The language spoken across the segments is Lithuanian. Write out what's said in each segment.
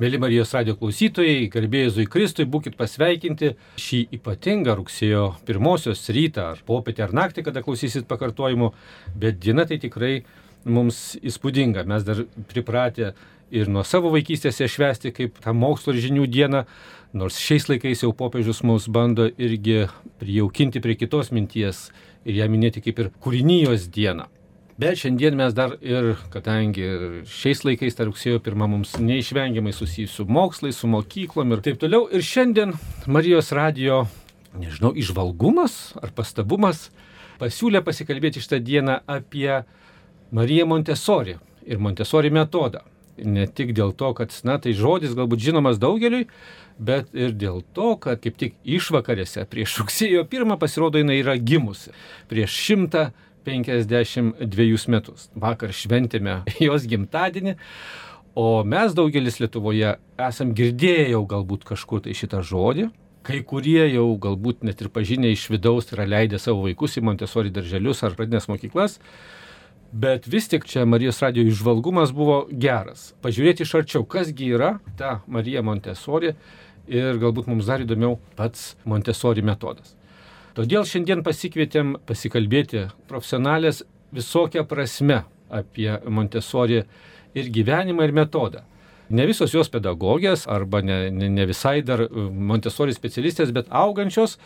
Mėly Marijos radio klausytojai, garbėjai Kristui, būkite pasveikinti šį ypatingą rugsėjo pirmosios rytą, ar popietę, ar naktį, kada klausysit pakartojimų, bet diena tai tikrai mums įspūdinga. Mes dar pripratę ir nuo savo vaikystės ją švesti kaip tą mokslo ir žinių dieną, nors šiais laikais jau popiežius mus bando irgi prijaukinti prie kitos minties ir ją minėti kaip ir kūrinijos dieną. Bet šiandien mes dar ir, kadangi šiais laikais ta rugsėjo pirma mums neišvengiamai susijusi su mokslais, su mokyklom ir taip toliau. Ir šiandien Marijos radio, nežinau, išvalgumas ar pastabumas pasiūlė pasikalbėti šitą dieną apie Mariją Montesori ir Montesori metodą. Ne tik dėl to, kad, na, tai žodis galbūt žinomas daugeliui, bet ir dėl to, kad kaip tik išvakarėse prieš rugsėjo pirmą pasirodo jinai yra gimusi. Prieš šimtą 52 metus. Vakar šventėme jos gimtadienį, o mes daugelis Lietuvoje esam girdėję jau galbūt kažkur tai šitą žodį. Kai kurie jau galbūt net ir pažinę iš vidaus yra leidę savo vaikus į Montesori darželius ar pradinės mokyklas. Bet vis tik čia Marijos radio išvalgumas buvo geras. Pažiūrėti iš arčiau, kasgi yra ta Marija Montesori ir galbūt mums dar įdomiau pats Montesori metodas. Todėl šiandien pasikvietėm pasikalbėti profesionalės visokią prasme apie Montesori ir gyvenimą ir metodą. Ne visos jos pedagogės arba ne, ne, ne visai dar Montesori specialistės, bet augančios,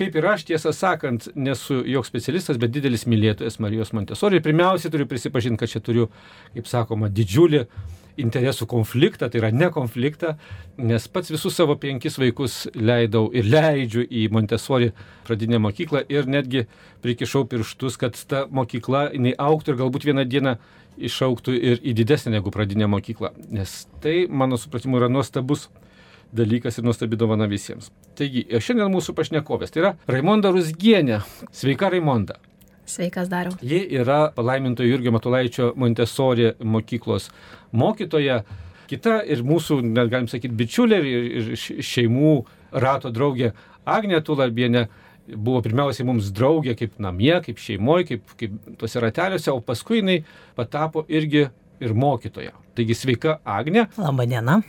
kaip ir aš tiesą sakant, nesu joks specialistas, bet didelis mylėtojas Marijos Montesori. Ir pirmiausia, turiu prisipažinti, kad čia turiu, kaip sakoma, didžiulį interesų konfliktą, tai yra ne konfliktą, nes pats visus savo penkis vaikus leidau ir leidžiu į Montesori pradinę mokyklą ir netgi prikišau pirštus, kad ta mokykla jinai auktų ir galbūt vieną dieną išauktų ir į didesnę negu pradinę mokyklą, nes tai, mano supratimu, yra nuostabus dalykas ir nuostabi dovana visiems. Taigi, šiandien mūsų pašnekovės tai yra Raimonda Rusgienė. Sveika, Raimonda. Sveikas dariau. Ji yra palaimintojo Jurgio Matulaičio Montesori mokyklos mokytoja. Kita ir mūsų, net galim sakyti, bičiulė ir, ir šeimų rato draugė Agnė Tulabienė buvo pirmiausiai mums draugė kaip namie, kaip šeimoje, kaip, kaip tuose rateliuose, o paskui jinai patapo irgi ir mokytoja. Taigi sveika Agnė. Labadiena.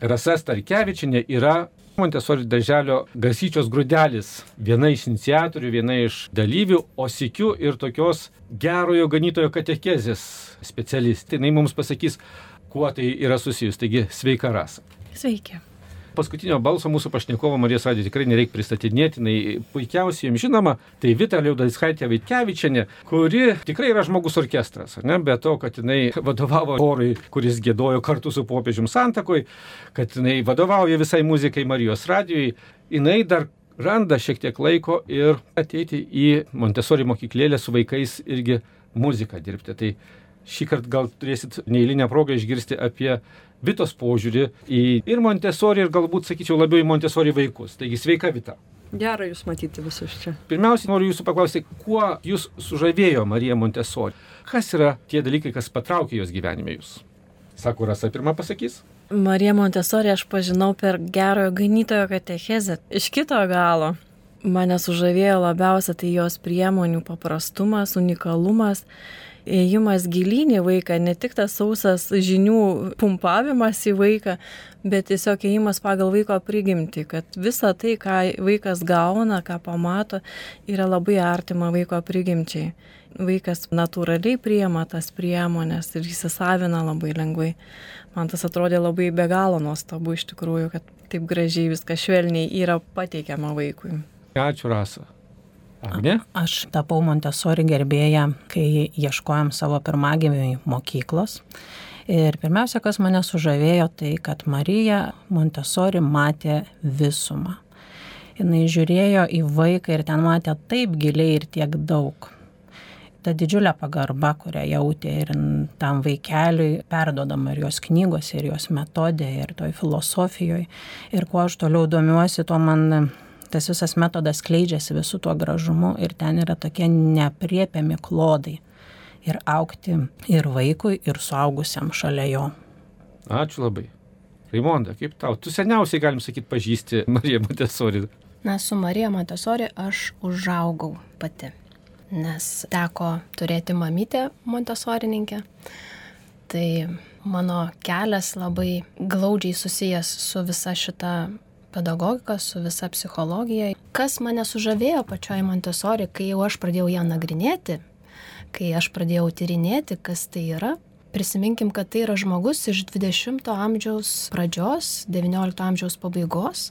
Rasa Starkevičinė yra Montesori darželio Gasyčios grūdelis, viena iš iniciatorių, viena iš dalyvių, o sikiu ir tokios gerojo ganytojo katekezės specialistė. Jis mums pasakys, kuo tai yra susijus. Taigi sveika rasa. Sveiki paskutinio balso mūsų pašnekovo Marijos radijo tikrai nereikia pristatinėti, jinai puikiausiai jums žinoma, tai Vita Liaudaiskaitė Vaitkevičianė, kuri tikrai yra žmogus orkestras, ne, be to, kad jinai vadovavo chorui, kuris gėdojo kartu su popiežium Santakoj, kad jinai vadovauja visai muzikai Marijos radijui, jinai dar randa šiek tiek laiko ir ateiti į Montesori mokyklėlę su vaikais irgi muziką dirbti. Tai šį kartą gal turėsit neįlinę progą išgirsti apie Vitos požiūrį į ir Montesori, ir galbūt, sakyčiau, labiau į Montesori vaikus. Taigi sveika Vita. Gera Jūs matyti visus čia. Pirmiausia, noriu Jūsų paklausti, kuo Jūs sužavėjo Marija Montesori? Kas yra tie dalykai, kas patraukė jos gyvenime Jūs? Sako, Rasa pirmą pasakys. Marija Montesori aš pažinau per gerojo ganytojo katechezę. Iš kito galo mane sužavėjo labiausia tai jos priemonių paprastumas, unikalumas ėjimas gilyn į vaiką, ne tik tas sausas žinių pumpavimas į vaiką, bet tiesiog ėjimas pagal vaiko prigimti, kad visa tai, ką vaikas gauna, ką pamato, yra labai artima vaiko prigimčiai. Vaikas natūraliai priema tas priemonės ir įsisavina labai lengvai. Man tas atrodė labai be galo nuostabu iš tikrųjų, kad taip gražiai viskas švelniai yra pateikiama vaikui. Ačiū, Rasa. Agne? Aš tapau Montesori gerbėja, kai ieškojom savo pirmagimiui mokyklos. Ir pirmiausia, kas mane sužavėjo, tai kad Marija Montesori matė visumą. Jis žiūrėjo į vaiką ir ten matė taip giliai ir tiek daug. Ta didžiulė pagarba, kurią jautė ir tam vaikeliui, perdodama ir jos knygose, ir jos metodė, ir toj filosofijoje. Ir kuo aš toliau domiuosi, tuo man tas visas metodas skleidžiasi visų tuo gražumu ir ten yra tokie nepriepiami klodai. Ir aukti ir vaikui, ir suaugusiam šalia jo. Ačiū labai. Raimonda, kaip tau? Tu seniausiai, galim sakyti, pažįsti Mariją Montesori. Na, su Marija Montesori aš užaugau pati, nes teko turėti mamytę Montesorininkę. Tai mano kelias labai glaudžiai susijęs su visa šita pedagogika, su visa psichologija. Kas mane sužavėjo pačioj Montessori, kai jau aš pradėjau ją nagrinėti, kai aš pradėjau tyrinėti, kas tai yra, prisiminkim, kad tai yra žmogus iš 20-ojo amžiaus pradžios, 19-ojo amžiaus pabaigos.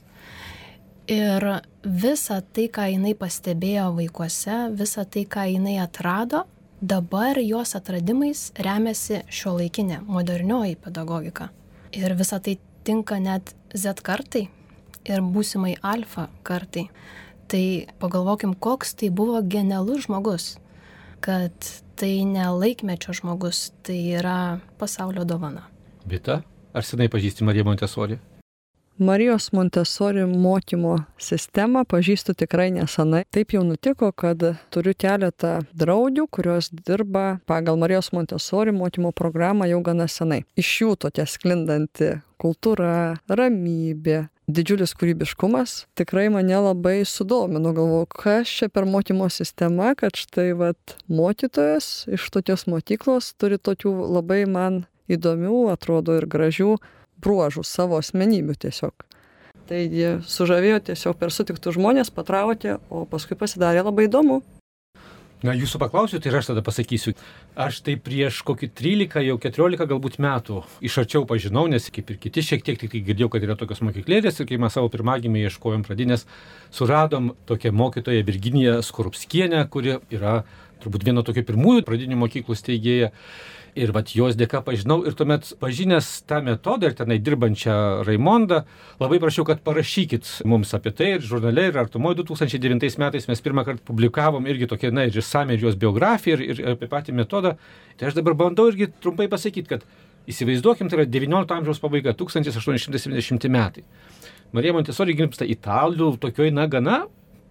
Ir visa tai, ką jinai pastebėjo vaikuose, visa tai, ką jinai atrado, dabar jos atradimais remiasi šio laikinė modernioji pedagogika. Ir visa tai tinka net Z kartai ir būsimai alfa kartai. Tai pagalvokim, koks tai buvo genialus žmogus, kad tai ne laikmečio žmogus, tai yra pasaulio dovana. Vita, ar senai pažįsti Mariją Montesori? Marijos Montessori mokymo sistemą pažįstu tikrai nesenai. Taip jau nutiko, kad turiu keletą draugių, kurios dirba pagal Marijos Montessori mokymo programą jau gana senai. Iš jų tokia sklindanti kultūra, ramybė, didžiulis kūrybiškumas tikrai mane labai sudomino. Galvoju, kas čia per mokymo sistema, kad štai vat mokytojas iš tokios mokyklos turi tokių labai man įdomių, atrodo ir gražių bruožų savo asmenybių tiesiog. Taigi sužavėjo tiesiog per sutiktų žmonės, patraukė, o paskui pasidarė labai įdomu. Na, jūsų paklausiu, tai aš tada pasakysiu. Aš tai prieš kokį 13, jau 14 galbūt metų iš arčiau pažinau, nes kaip ir kiti šiek tiek tik tai girdėjau, kad yra tokios mokyklėlės ir kai mes savo pirmagimį ieškojom pradinės, suradom tokią mokytoją Virginiją Skorupskienę, kuri yra turbūt viena tokių pirmųjų pradinių mokyklų steigėja ir vat jos dėka pažinau ir tuomet pažinęs tą metodą ir tenai dirbančią Raimondą, labai prašiau, kad parašykit mums apie tai ir žurnale ir artumoje 2009 metais mes pirmą kartą publikavom irgi tokią, na, ir išsame jos biografiją ir, ir apie patį metodą. Tai aš dabar bandau irgi trumpai pasakyti, kad įsivaizduokim, tai yra 19 amžiaus pabaiga, 1870 metai. Marija Montesori gimsta italų, tokioj, na, gana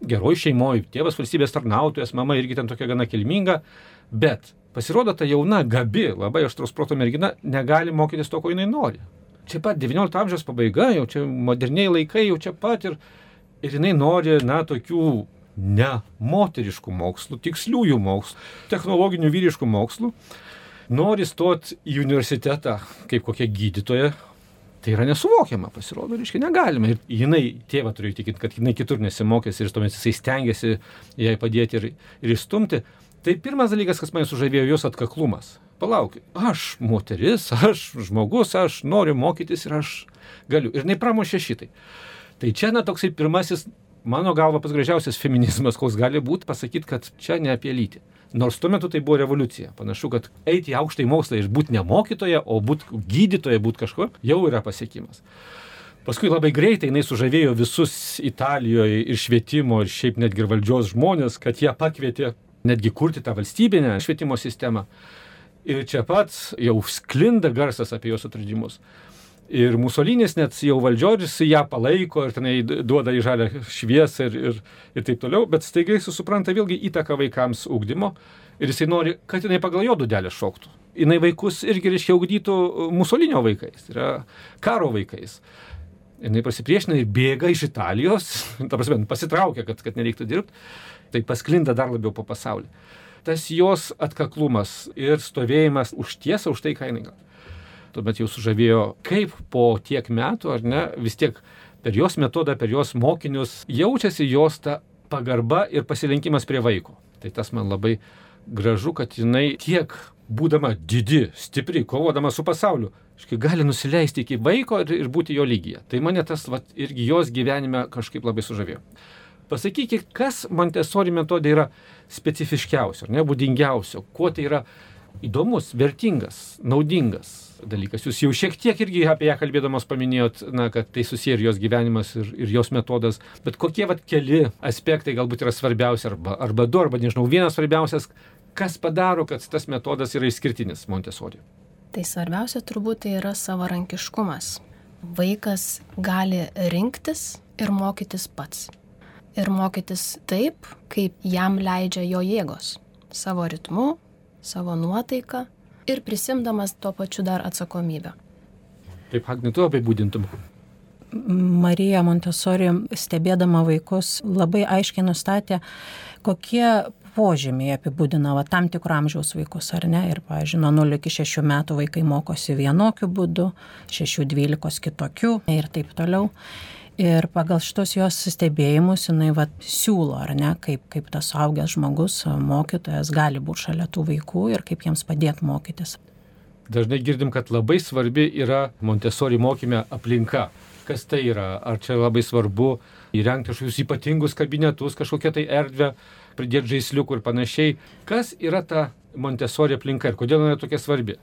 geroj šeimoje, tėvas valstybės tarnautojas, mama irgi ten tokia gana kilminga, bet Pasirodo, ta jauna, gabi, labai aštraus proto mergina negali mokytis to, ko jinai nori. Čia pat 19 amžiaus pabaiga, jau čia moderniai laikai, jau čia pat ir, ir jinai nori, na, tokių ne moteriškų mokslų, tiksliųjų mokslų, technologinių vyriškų mokslų. Nori stoti į universitetą kaip kokia gydytoja, tai yra nesuvokiama, pasirodo, reiškia, negalima. Ir jinai, tėvą turiu įtikinti, kad jinai kitur nesimokėsi ir tuomet jisai stengiasi jai padėti ir, ir įstumti. Tai pirmas dalykas, kas mane sužavėjo, jos atkaklumas. Palauk, aš moteris, aš žmogus, aš noriu mokytis ir aš galiu. Ir jinai pramušė šitai. Tai čia, na, toksai pirmasis, mano galva, pats gražiausias feminizmas, koks gali būti, pasakyti, kad čia ne apie lytį. Nors tuo metu tai buvo revoliucija. Panašu, kad eiti į aukštąjį mokslą ir būti ne mokytoja, o būti gydytoja, būti kažkur, jau yra pasiekimas. Paskui labai greitai jinai sužavėjo visus Italijoje ir švietimo, ir šiaip netgi ir valdžios žmonės, kad ją pakvietė netgi kurti tą valstybinę švietimo sistemą. Ir čia pat jau sklinda garsas apie jos atradimus. Ir Musolinis net jau valdžioris ją palaiko ir tenai duoda į žalę šviesą ir, ir, ir taip toliau, bet staiga jis supranta vėlgi įtaką vaikams ūkdymo ir jisai nori, kad jinai pagal jo dudelę šoktų. Jinai vaikus irgi, reiškia, ugdytų Musolinio vaikais, tai yra karo vaikais. Jinai pasipriešina ir bėga iš Italijos, ta prasme, pasitraukia, kad, kad nereiktų dirbti tai pasklinda dar labiau po pasaulį. Tas jos atkaklumas ir stovėjimas už tiesą, už tai, gal. Tuomet jau sužavėjo, kaip po tiek metų, ar ne, vis tiek per jos metodą, per jos mokinius jaučiasi jos ta pagarba ir pasilinkimas prie vaiko. Tai tas man labai gražu, kad jinai tiek būdama didi, stipri, kovodama su pasauliu, iškai gali nusileisti iki vaiko ir, ir būti jo lygyje. Tai mane tas vat, irgi jos gyvenime kažkaip labai sužavėjo. Pasakykit, kas Montessori metodai yra specifiškiausio, nebūdingiausio, kuo tai yra įdomus, vertingas, naudingas dalykas. Jūs jau šiek tiek irgi apie ją kalbėdamas paminėjot, na, kad tai susiję ir jos gyvenimas, ir, ir jos metodas, bet kokie vat keli aspektai galbūt yra svarbiausi, arba, arba du, arba nežinau, vienas svarbiausias, kas padaro, kad tas metodas yra išskirtinis Montessori. Tai svarbiausia turbūt tai yra savarankiškumas. Vaikas gali rinktis ir mokytis pats ir mokytis taip, kaip jam leidžia jo jėgos, savo ritmu, savo nuotaika ir prisimdamas tuo pačiu dar atsakomybę. Taip, Agnė, tu apibūdintum. Marija Montessori, stebėdama vaikus, labai aiškiai nustatė, kokie požymiai apibūdina va, tam tikrų amžiaus vaikus, ar ne? Ir, pavyzdžiui, nuo 0 iki 6 metų vaikai mokosi vienokiu būdu, 6-12 kitokiu ir taip toliau. Ir pagal šitos jos stebėjimus jinai va, siūlo, ar ne, kaip, kaip tas suaugęs žmogus, mokytojas gali būti šalia tų vaikų ir kaip jiems padėti mokytis. Dažnai girdim, kad labai svarbi yra Montessori mokyme aplinka. Kas tai yra? Ar čia labai svarbu įrengti kažkokius ypatingus kabinetus, kažkokią tai erdvę, pridėti žaisliukų ir panašiai. Kas yra ta Montessori aplinka ir kodėl jinai tokia svarbi?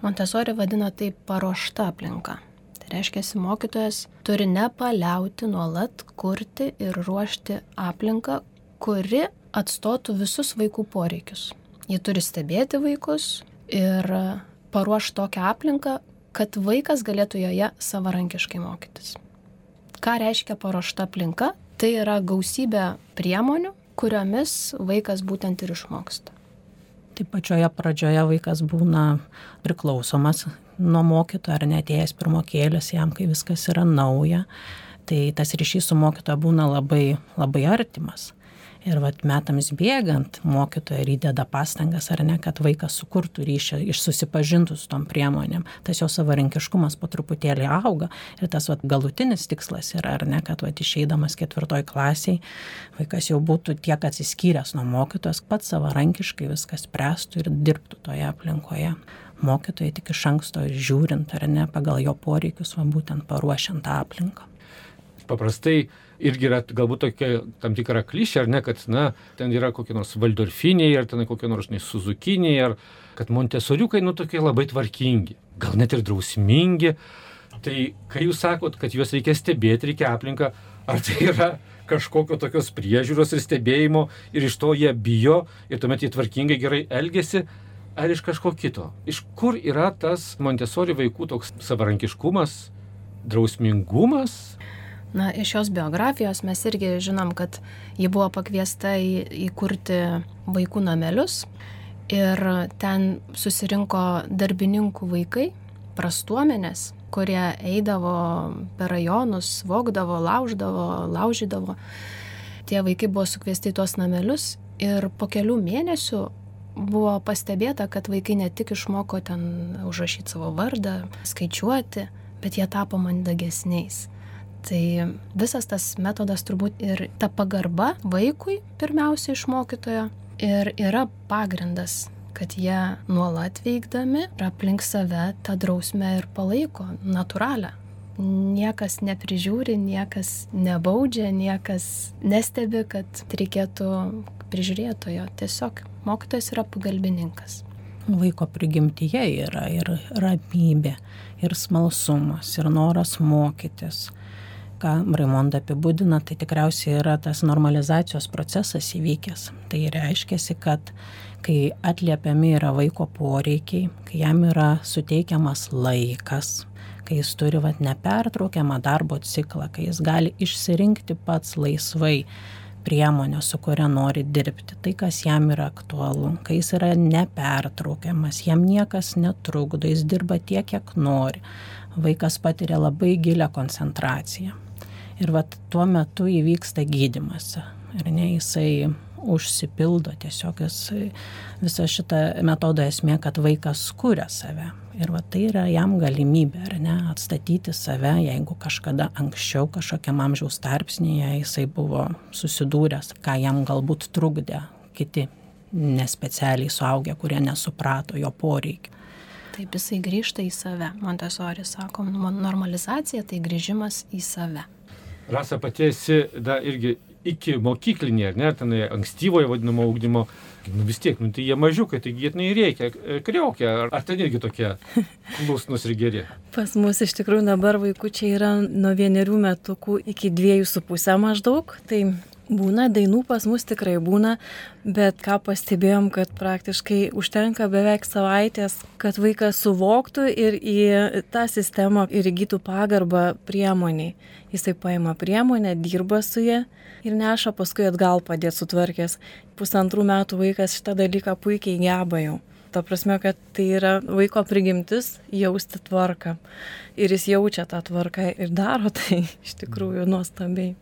Montessori vadina tai paruošta aplinka. Tai reiškia, mokytojas turi nepaliauti nuolat kurti ir ruošti aplinką, kuri atstotų visus vaikų poreikius. Ji turi stebėti vaikus ir paruošti tokią aplinką, kad vaikas galėtų joje savarankiškai mokytis. Ką reiškia paruošta aplinka? Tai yra gausybė priemonių, kuriomis vaikas būtent ir išmoksta. Tai pačioje pradžioje vaikas būna priklausomas nuo mokytojo ar netėjęs pirmokėlės jam, kai viskas yra nauja. Tai tas ryšys su mokytoju būna labai, labai artimas. Ir vat metams bėgant mokytoja ir įdeda pastangas ar ne, kad vaikas sukurtų ryšį, išsusipažintų su tom priemonėm. Tas jo savarankiškumas po truputėlį auga ir tas vat galutinis tikslas yra, ar ne, kad vat išeidamas ketvirtoj klasiai vaikas jau būtų tiek atsiskyręs nuo mokytos, pats savarankiškai viskas spręstų ir dirbtų toje aplinkoje mokytojai tik iš anksto žiūrint ar ne pagal jo poreikius, va būtent paruošiant tą aplinką. Paprastai irgi yra galbūt tokia tam tikra klišė, ar ne, kad, na, ten yra kokie nors valdorfiniai, ar ten kokie nors suzukiniai, ar kad montesoriukai, nu, tokie labai tvarkingi, gal net ir drausmingi. Tai kai jūs sakot, kad juos reikia stebėti, reikia aplinką, ar tai yra kažkokio tokios priežiūros ir stebėjimo ir iš to jie bijo ir tuomet jie tvarkingai gerai elgesi, ar iš kažko kito? Iš kur yra tas Montesori vaikų toks savarankiškumas, drausmingumas? Na, iš jos biografijos mes irgi žinom, kad ji buvo pakviesta į, įkurti vaikų namelius ir ten susirinko darbininkų vaikai, prastuomenės, kurie eidavo per rajonus, vogdavo, lauždavo, laužydavo. Tie vaikai buvo sukviesti į tuos namelius ir po kelių mėnesių buvo pastebėta, kad vaikai ne tik išmoko ten užrašyti savo vardą, skaičiuoti, bet jie tapo mandagesniais. Tai visas tas metodas turbūt ir ta pagarba vaikui pirmiausia iš mokytojo ir yra pagrindas kad jie nuolat veikdami ir aplink save tą drausmę ir palaiko natūralią. Niekas neprižiūri, niekas nebaudžia, niekas nestebi, kad reikėtų prižiūrėtojo. Tiesiog mokytojas yra pagalbininkas. Vaiko prigimtyje yra ir ramybė, ir smalsumas, ir noras mokytis ką Raimonda apibūdina, tai tikriausiai yra tas normalizacijos procesas įvykęs. Tai reiškia, kad kai atliepiami yra vaiko poreikiai, kai jam yra suteikiamas laikas, kai jis turi vat, nepertraukiamą darbo ciklą, kai jis gali išsirinkti pats laisvai priemonę, su kuria nori dirbti, tai kas jam yra aktualu, kai jis yra nepertraukiamas, jam niekas netrukdo, jis dirba tiek, kiek nori, vaikas patiria labai gilę koncentraciją ir vat tuo metu įvyksta gydymas. Ir ne jisai užsipildo tiesiog jis, visa šita metodo esmė, kad vaikas kuria save. Ir va tai yra jam galimybė, ar ne, atstatyti save, jeigu kažkada anksčiau kažkokiam amžiaus tarpsnėje jisai buvo susidūręs, ką jam galbūt trukdė kiti nespecialiai suaugę, kurie nesuprato jo poreikių. Taip jisai grįžta į save. Montesori sako, normalizacija tai grįžimas į save. Rasa pati esi, da, irgi iki mokyklinė, ar ne, tenai ankstyvojo vadinamo augdymo, nu vis tiek, nu tai jie mažiukai, taigi jie reikia, e, kriokia, ar, ar ten irgi tokie klusnus ir geri? Pas mus iš tikrųjų dabar vaikučiai yra nuo vienerių metukų iki dviejų su pusę maždaug, tai Būna, dainų pas mus tikrai būna, bet ką pastebėjom, kad praktiškai užtenka beveik savaitės, kad vaikas suvoktų ir į tą sistemą ir įgytų pagarbą priemoniai. Jisai paima priemonę, dirba su ją ir neša paskui atgal padėti sutvarkęs. Pusantrų metų vaikas šitą dalyką puikiai geba jau. Ta prasme, kad tai yra vaiko prigimtis jausti tvarką. Ir jis jaučia tą tvarką ir daro tai iš tikrųjų nuostabiai.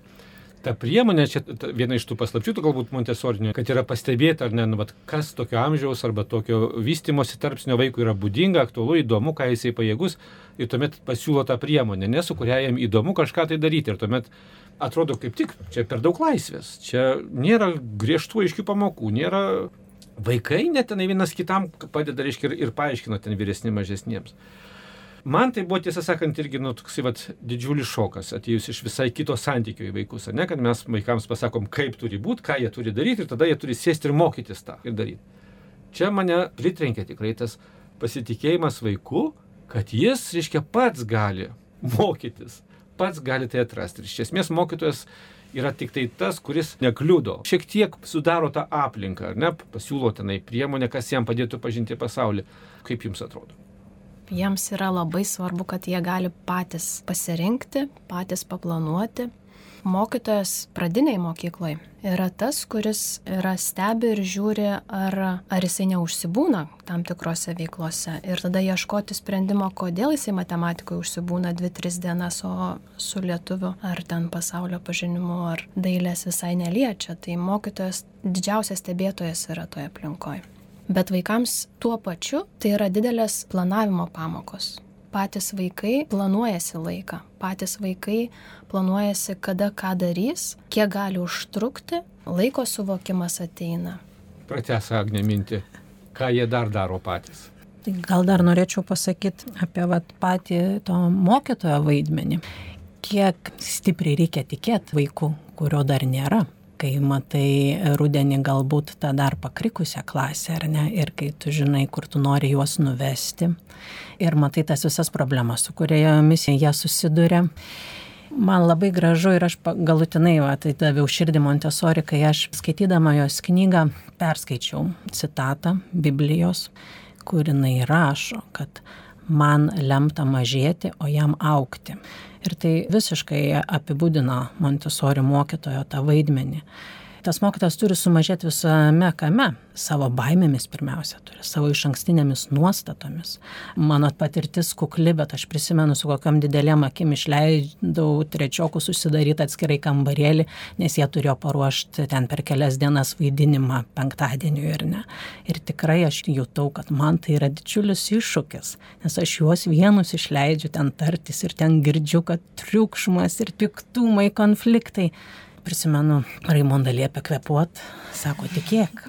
Ta priemonė, čia viena iš tų paslapčių, galbūt Montesorinė, kad yra pastebėta, ar ne, nu, vat, kas tokio amžiaus arba tokio vystimosi tarpsnio vaikui yra būdinga, aktualu, įdomu, ką jisai pajėgus ir tuomet pasiūlo tą priemonę, nes su kuria jam įdomu kažką tai daryti ir tuomet atrodo kaip tik čia per daug laisvės, čia nėra griežtų aiškių pamokų, nėra vaikai net tenai vienas kitam padeda, reiškia, ir, ir paaiškina ten vyresni mažesniems. Man tai buvo tiesą sakant irgi nu, toks vat, didžiulis šokas, atėjus iš visai kito santykio į vaikus, ne, kad mes vaikams pasakom, kaip turi būti, ką jie turi daryti ir tada jie turi sėsti ir mokytis tą ir daryti. Čia mane pritrenkė tikrai tas pasitikėjimas vaiku, kad jis, reiškia, pats gali mokytis, pats gali tai atrasti. Ir iš esmės mokytojas yra tik tai tas, kuris nekliudo. Šiek tiek sudaro tą aplinką, ne, pasiūlo tenai priemonę, kas jam padėtų pažinti pasaulį. Kaip jums atrodo? Jiems yra labai svarbu, kad jie gali patys pasirinkti, patys paplanuoti. Mokytojas pradiniai mokyklai yra tas, kuris yra stebi ir žiūri, ar, ar jisai neužsibūna tam tikrose veiklose. Ir tada ieškoti sprendimo, kodėl jisai matematikoje užsibūna 2-3 dienas, o su lietuviu ar ten pasaulio pažinimu ar dailės visai neliečia. Tai mokytojas didžiausias stebėtojas yra toje aplinkoje. Bet vaikams tuo pačiu tai yra didelės planavimo pamokos. Patys vaikai planuojasi laiką, patys vaikai planuojasi, kada ką darys, kiek gali užtrukti, laiko suvokimas ateina. Pratęs Agnė mintį, ką jie dar daro patys. Tai gal dar norėčiau pasakyti apie vat, patį to mokytojo vaidmenį. Kiek stipriai reikia tikėti vaikų, kurio dar nėra kai matai rudenį galbūt tą dar pakrikusią klasę, ar ne, ir kai tu žinai, kur tu nori juos nuvesti, ir matai tas visas problemas, su kuriomis jie susiduria. Man labai gražu ir aš galutinai va, tai daviau širdį Montesori, kai aš skaitydama jos knygą perskaičiau citatą Biblijos, kur jinai rašo, kad man lemta mažėti, o jam aukti. Ir tai visiškai apibūdina Montesori mokytojo tą vaidmenį tas mokytas turi sumažėti visame kame, savo baimėmis pirmiausia, turi savo iš ankstinėmis nuostatomis. Mano patirtis kukli, bet aš prisimenu, su kokiam didelėm akim išleidau trečiokų susidaryti atskirai kambarėlį, nes jie turėjo paruošti ten per kelias dienas vaidinimą penktadienį ir ne. Ir tikrai aš jutau, kad man tai yra didžiulis iššūkis, nes aš juos vienus išleidžiu ten tartis ir ten girdžiu, kad triukšmas ir piktumai, konfliktai prisimenu, Raimonda liepia kvepuot, sako, tikėk,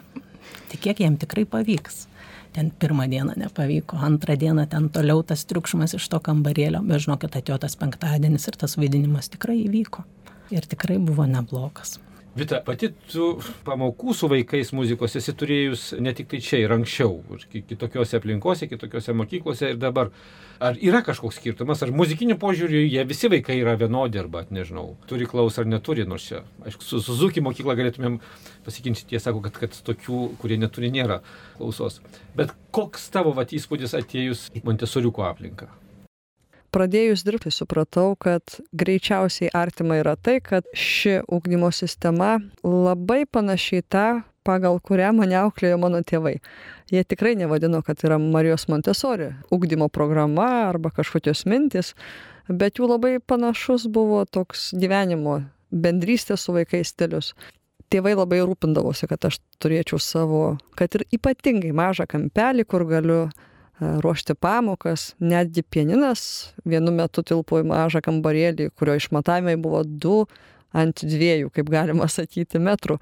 tikėk, jam tikrai pavyks. Ten pirmą dieną nepavyko, antrą dieną ten toliau tas triukšmas iš to kambarėlio, bet žinokit, atėjo tas penktadienis ir tas vaidinimas tikrai įvyko. Ir tikrai buvo neblogas. Vita, pati tu pamokų su vaikais muzikos esi turėjus ne tik tai čia ir anksčiau, ir kitokiose aplinkose, kitokiose mokyklose ir dabar. Ar yra kažkoks skirtumas, ar muzikiniu požiūriu jie visi vaikai yra vienodi arba, nežinau, turi klausą ar neturi, nors čia, aišku, su Suzuki mokykla galėtumėm pasikinčyti, jie sako, kad, kad tokių, kurie neturi, nėra klausos. Bet koks tavo vat įspūdis atėjus į Montesoriuko aplinką? Pradėjus dirbti supratau, kad greičiausiai artima yra tai, kad ši ugdymo sistema labai panašiai tą, pagal kurią mane auklėjo mano tėvai. Jie tikrai nevadino, kad yra Marijos Montesori ugdymo programa arba kažkokios mintis, bet jų labai panašus buvo toks gyvenimo bendrystės su vaikais stilius tėvai labai rūpindavosi, kad aš turėčiau savo, kad ir ypatingai mažą kampelį, kur galiu ruošti pamokas, netgi pieninas vienu metu tilpo į mažą kambarėlį, kurio išmatavimai buvo du ant dviejų, kaip galima sakyti, metrų.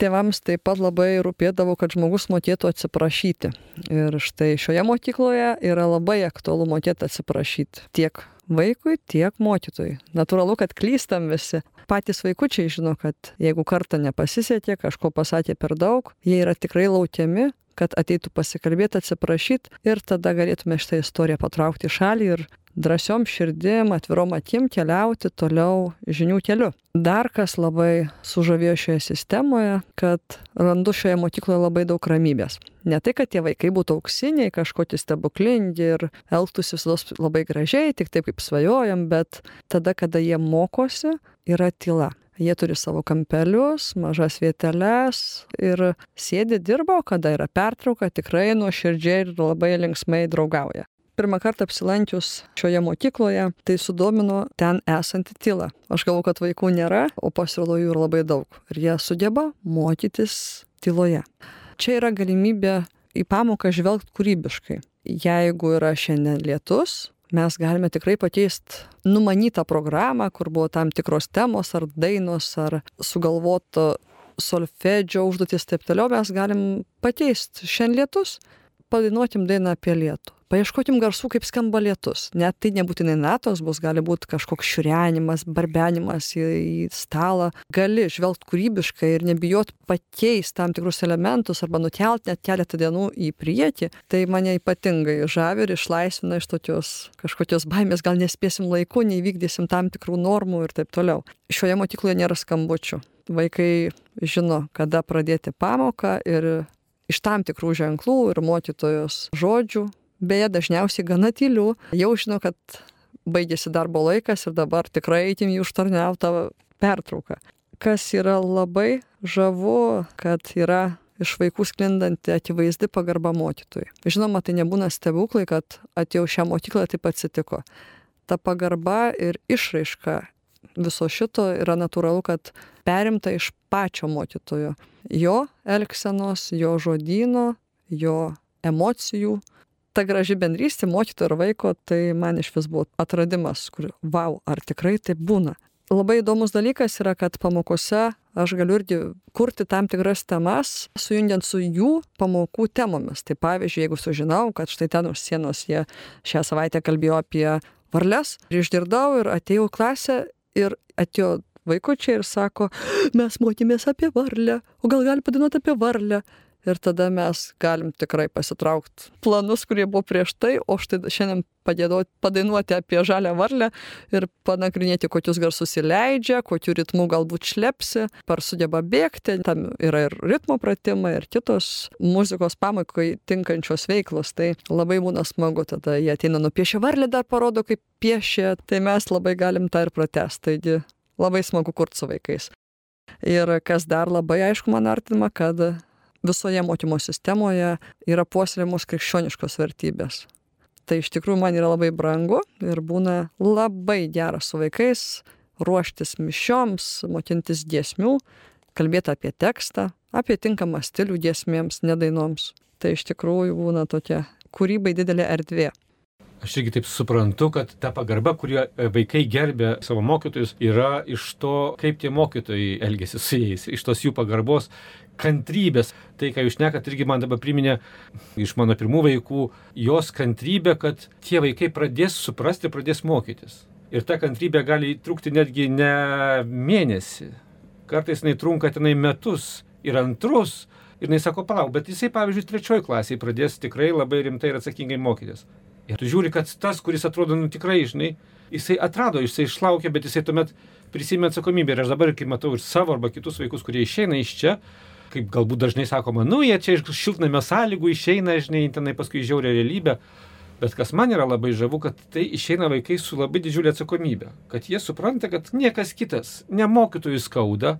Tėvams taip pat labai rūpėdavo, kad žmogus mokėtų atsiprašyti. Ir štai šioje mokykloje yra labai aktualu mokėti atsiprašyti tiek vaikui, tiek mokytojui. Natūralu, kad klystam visi. Patys vaikučiai žino, kad jeigu kartą nepasisekė, kažko pasakė per daug, jie yra tikrai laukiami kad ateitų pasikalbėti, atsiprašyti ir tada galėtume šitą istoriją patraukti į šalį ir drąsiom širdim, atvirom akim keliauti toliau žinių keliu. Dar kas labai sužavėjo šioje sistemoje, kad randu šioje mokykloje labai daug ramybės. Ne tai, kad tie vaikai būtų auksiniai, kažkokie stebuklingi ir elgtųsi visada labai gražiai, tik taip kaip svajojam, bet tada, kada jie mokosi, yra tyla. Jie turi savo kampelius, mažas vieteles ir sėdi dirba, o kada yra pertrauka, tikrai nuoširdžiai ir labai linksmai draugauja. pirmą kartą apsilankius šioje mokykloje, tai sudomino ten esanti tyla. Aš galvoju, kad vaikų nėra, o pasirodo jų yra labai daug. Ir jie sugeba mokytis tyloje. Čia yra galimybė į pamoką žvelgti kūrybiškai. Jeigu yra šiandien lietus, mes galime tikrai pakeisti numanytą programą, kur buvo tam tikros temos ar dainos ar sugalvoto solfedžio užduotis taip toliau, mes galim pakeisti. Šiandien lietus, padainuotim dainą apie lietų. Paieškokim garsų, kaip skamba lietus. Net tai nebūtinai natos bus, gali būti kažkoks šiurenimas, barbenimas į, į stalą. Gali žvelgti kūrybiškai ir nebijot pakeisti tam tikrus elementus arba nukelt net keletą dienų į priekį. Tai mane ypatingai žavi ir išlaisvina iš tokios kažkokios baimės, gal nespėsim laiku, neįvykdysim tam tikrų normų ir taip toliau. Šioje mokykloje nėra skambučių. Vaikai žino, kada pradėti pamoką ir iš tam tikrų ženklų ir mokytojos žodžių, beje, dažniausiai gana tylių, jau žino, kad baigėsi darbo laikas ir dabar tikrai eitim į užtarniautą pertrauką. Kas yra labai žavu, kad yra iš vaikų sklindanti akivaizdi pagarba mokytojui. Žinoma, tai nebūna stebuklai, kad atėjau šią mokyklą taip atsitiko. Ta pagarba ir išraiška viso šito yra natūralu, kad perimta iš pačio mokytojo. Jo elgsenos, jo žodino, jo emocijų. Ta graži bendrystė mokytojo ir vaiko, tai man iš vis buvo atradimas, kur, wow, ar tikrai taip būna. Labai įdomus dalykas yra, kad pamokose aš galiu irgi kurti tam tikras temas, sujungiant su jų pamokų temomis. Tai pavyzdžiui, jeigu sužinau, kad štai ten už sienos jie šią savaitę kalbėjo apie varles ir išgirdau ir atėjau klasę ir atėjo vaikučiai ir sako, mes mokymės apie varlę, o gal gali padainuoti apie varlę. Ir tada mes galim tikrai pasitraukti planus, kurie buvo prieš tai, o štai šiandien padėdoti, padainuoti apie žalę varlę ir panagrinėti, kokius garsus įleidžia, kokiu ritmu galbūt šlepsi, par sugeba bėgti. Tam yra ir ritmo pratimai, ir kitos muzikos pamokai tinkančios veiklos. Tai labai būna smagu, tada jie ateina nupiešę varlę, dar parodo, kaip piešia, tai mes labai galim tą ir pratesti. Taigi labai smagu kurti su vaikais. Ir kas dar labai aišku man artima, kad visoje mokymo sistemoje yra puoselėjamos krikščioniškos vertybės. Tai iš tikrųjų man yra labai brangu ir būna labai geras su vaikais ruoštis mišioms, mokintis giesmių, kalbėti apie tekstą, apie tinkamą stilių giesmėms, nedainoms. Tai iš tikrųjų būna tokia kūrybai didelė erdvė. Aš irgi taip suprantu, kad ta pagarba, kurie vaikai gerbė savo mokytojus, yra iš to, kaip tie mokytojai elgesi su jais, iš tos jų pagarbos, kantrybės. Tai, ką jūs nekat, irgi man dabar priminė iš mano pirmų vaikų, jos kantrybė, kad tie vaikai pradės suprasti, pradės mokytis. Ir ta kantrybė gali trukti netgi ne mėnesį. Kartais jinai trunka tenai metus ir antrus. Ir jinai sako, palauk, bet jisai, pavyzdžiui, trečioji klasiai pradės tikrai labai rimtai ir atsakingai mokytis. Ir tu žiūri, kad tas, kuris atrodo, nu tikrai, žinai, jisai atrado, jisai išlaukė, bet jisai tuomet prisimė atsakomybę. Ir aš dabar, kai matau ir savo arba kitus vaikus, kurie išeina iš čia, kaip galbūt dažnai sakoma, nu jie čia iš šiltnamio sąlygų išeina, žinai, tenai paskui žiaurė realybė. Bet kas man yra labai žavu, kad tai išeina vaikai su labai didžiulė atsakomybė. Kad jie supranta, kad niekas kitas, ne mokytojų skauda,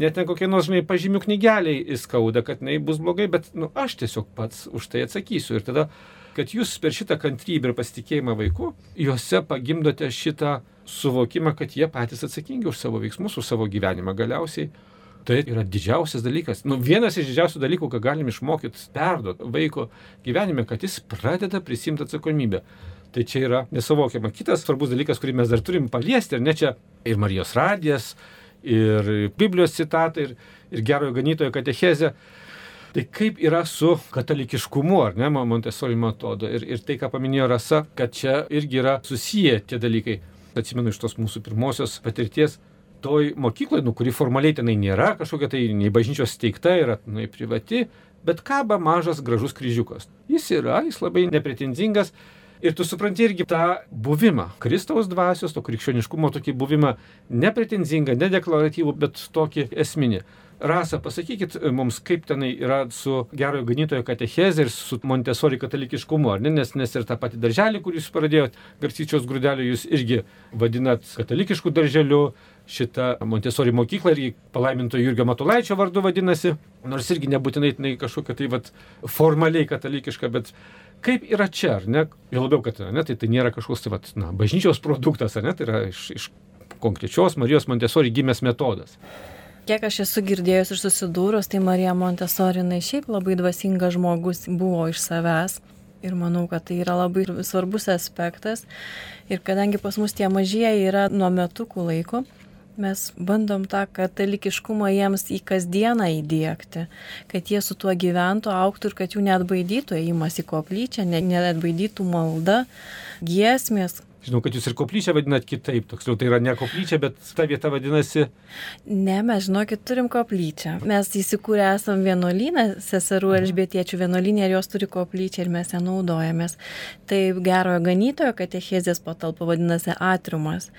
net ne kokie nors, žinai, pažymių knygeliai įskauda, kad jinai bus blogai, bet, nu, aš tiesiog pats už tai atsakysiu. Ir tada kad jūs per šitą kantrybę ir pasitikėjimą vaiku, juose pagimdote šitą suvokimą, kad jie patys atsakingi už savo veiksmus, už savo gyvenimą galiausiai. Tai yra didžiausias dalykas. Nu, vienas iš didžiausių dalykų, ką galim išmokyti, perduoti vaiko gyvenime, kad jis pradeda prisimti atsakomybę. Tai čia yra nesuvokiama. Kitas svarbus dalykas, kurį mes dar turim paliesti, ir ne čia ir Marijos radijas, ir Biblijos citatai, ir, ir gerojo ganytojo katechezė. Tai kaip yra su katalikiškumu, ar ne, Montesori metodo. Ir, ir tai, ką paminėjo Rasa, kad čia irgi yra susiję tie dalykai. Atsimenu iš tos mūsų pirmosios patirties, toj mokykloje, nu, kuri formaliai tenai nėra kažkokia tai nei bažnyčios steigta, yra nu, privati, bet kaba mažas gražus kryžiukas. Jis yra, jis labai nepretenzingas. Ir tu supranti irgi tą buvimą, Kristaus dvasios, to krikščioniškumo tokį buvimą, nepretenzingą, nedeklaratyvų, bet tokį esminį. Rasa, pasakykit mums, kaip tenai yra su gerojo ganytojo katechezė ir su Montesori katalikiškumu, ar ne? Nes, nes ir tą patį darželį, kurį jūs pradėjot, garsyčios grūdelį, jūs irgi vadinat katalikiškų darželiu, šitą Montesori mokyklą irgi palaiminto Jurgio Matulaičio vardu vadinasi, nors irgi nebūtinai tai kažkokia tai vat, formaliai katalikiška, bet Kaip yra čia, ar ne? Jo labiau, kad ne, tai, tai nėra kažkoks, tai, vat, na, bažnyčios produktas, ar ne? Tai yra iš, iš konkrečios Marijos Montesori gimęs metodas. Kiek aš esu girdėjus ir susidūrus, tai Marija Montesori, jinai šiaip labai dvasingas žmogus buvo iš savęs. Ir manau, kad tai yra labai svarbus aspektas. Ir kadangi pas mus tie mažieji yra nuo metukų laiko, mes bandom tą katalikiškumą jiems į kasdieną įdėkti, kad jie su tuo gyventų, auktų ir kad jų net baidytų įimas į koplyčią, net baidytų malda, giesmės, Žinau, kad jūs ir koplyčią vadinat kitaip, toksliau tai yra ne koplyčia, bet ta vieta vadinasi. Ne, mes žinokit, turim koplyčią. Mes įsikūrę esam vienuolyną, seserų elžbietiečių vienuolynė ir jos turi koplyčią ir mes ją naudojamės. Tai gerojo ganytojo katechezės patalpa vadinasi atriumas.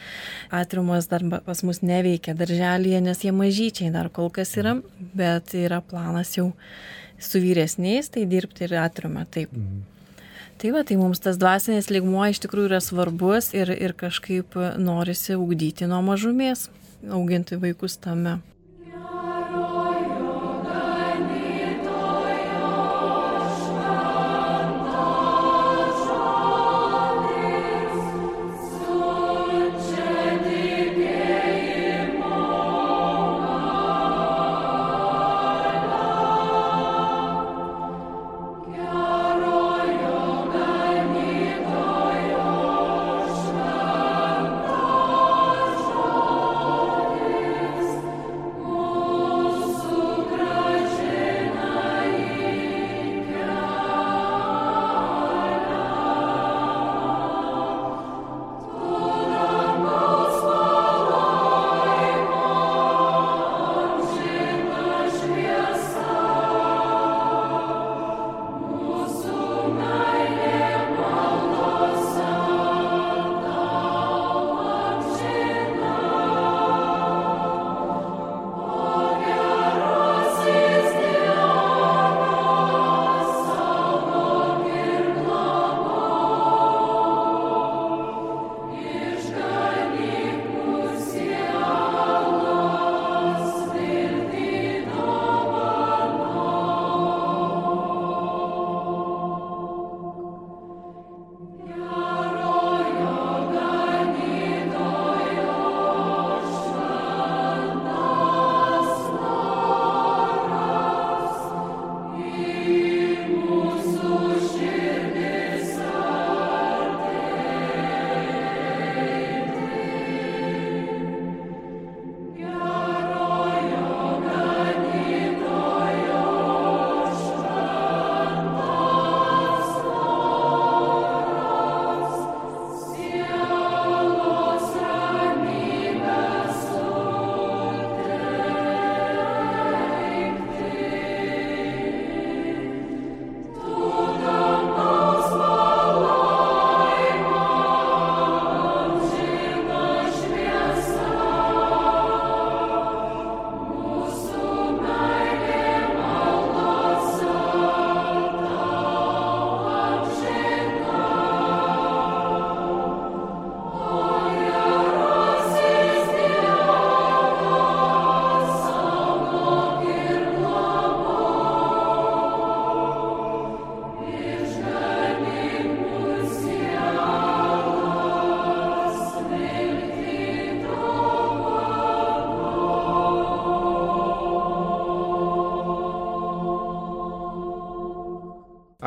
Atriumas dar pas mus neveikia darželėje, nes jie mažyčiai dar kol kas yra, bet yra planas jau su vyresniais, tai dirbti ir atriumą. Taip. Mhm. Tai va, tai mums tas dvasinis ligmuo iš tikrųjų yra svarbus ir, ir kažkaip norisi ugdyti nuo mažumės, auginti vaikus tame.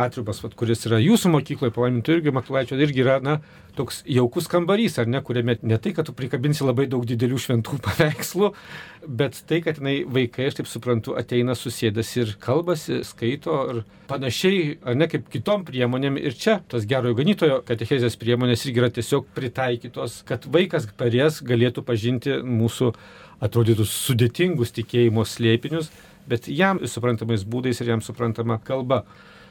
Atriumas, vat, kuris yra jūsų mokykloje, palaimintų irgi Matulaičio, irgi yra, na, toks jaukus kambarys, ar ne, kuriame ne tai, kad tu prikabinsi labai daug didelių šventų paveikslų, bet tai, kad jinai vaikai, aš taip suprantu, ateina susėdas ir kalbasi, skaito ir panašiai, ar ne kaip kitom priemonėm. Ir čia tas gerojo ganytojo katechezės priemonės irgi yra tiesiog pritaikytos, kad vaikas parės galėtų pažinti mūsų atrodytų sudėtingus tikėjimo slėpinius, bet jam suprantamais būdais ir jam suprantama kalba.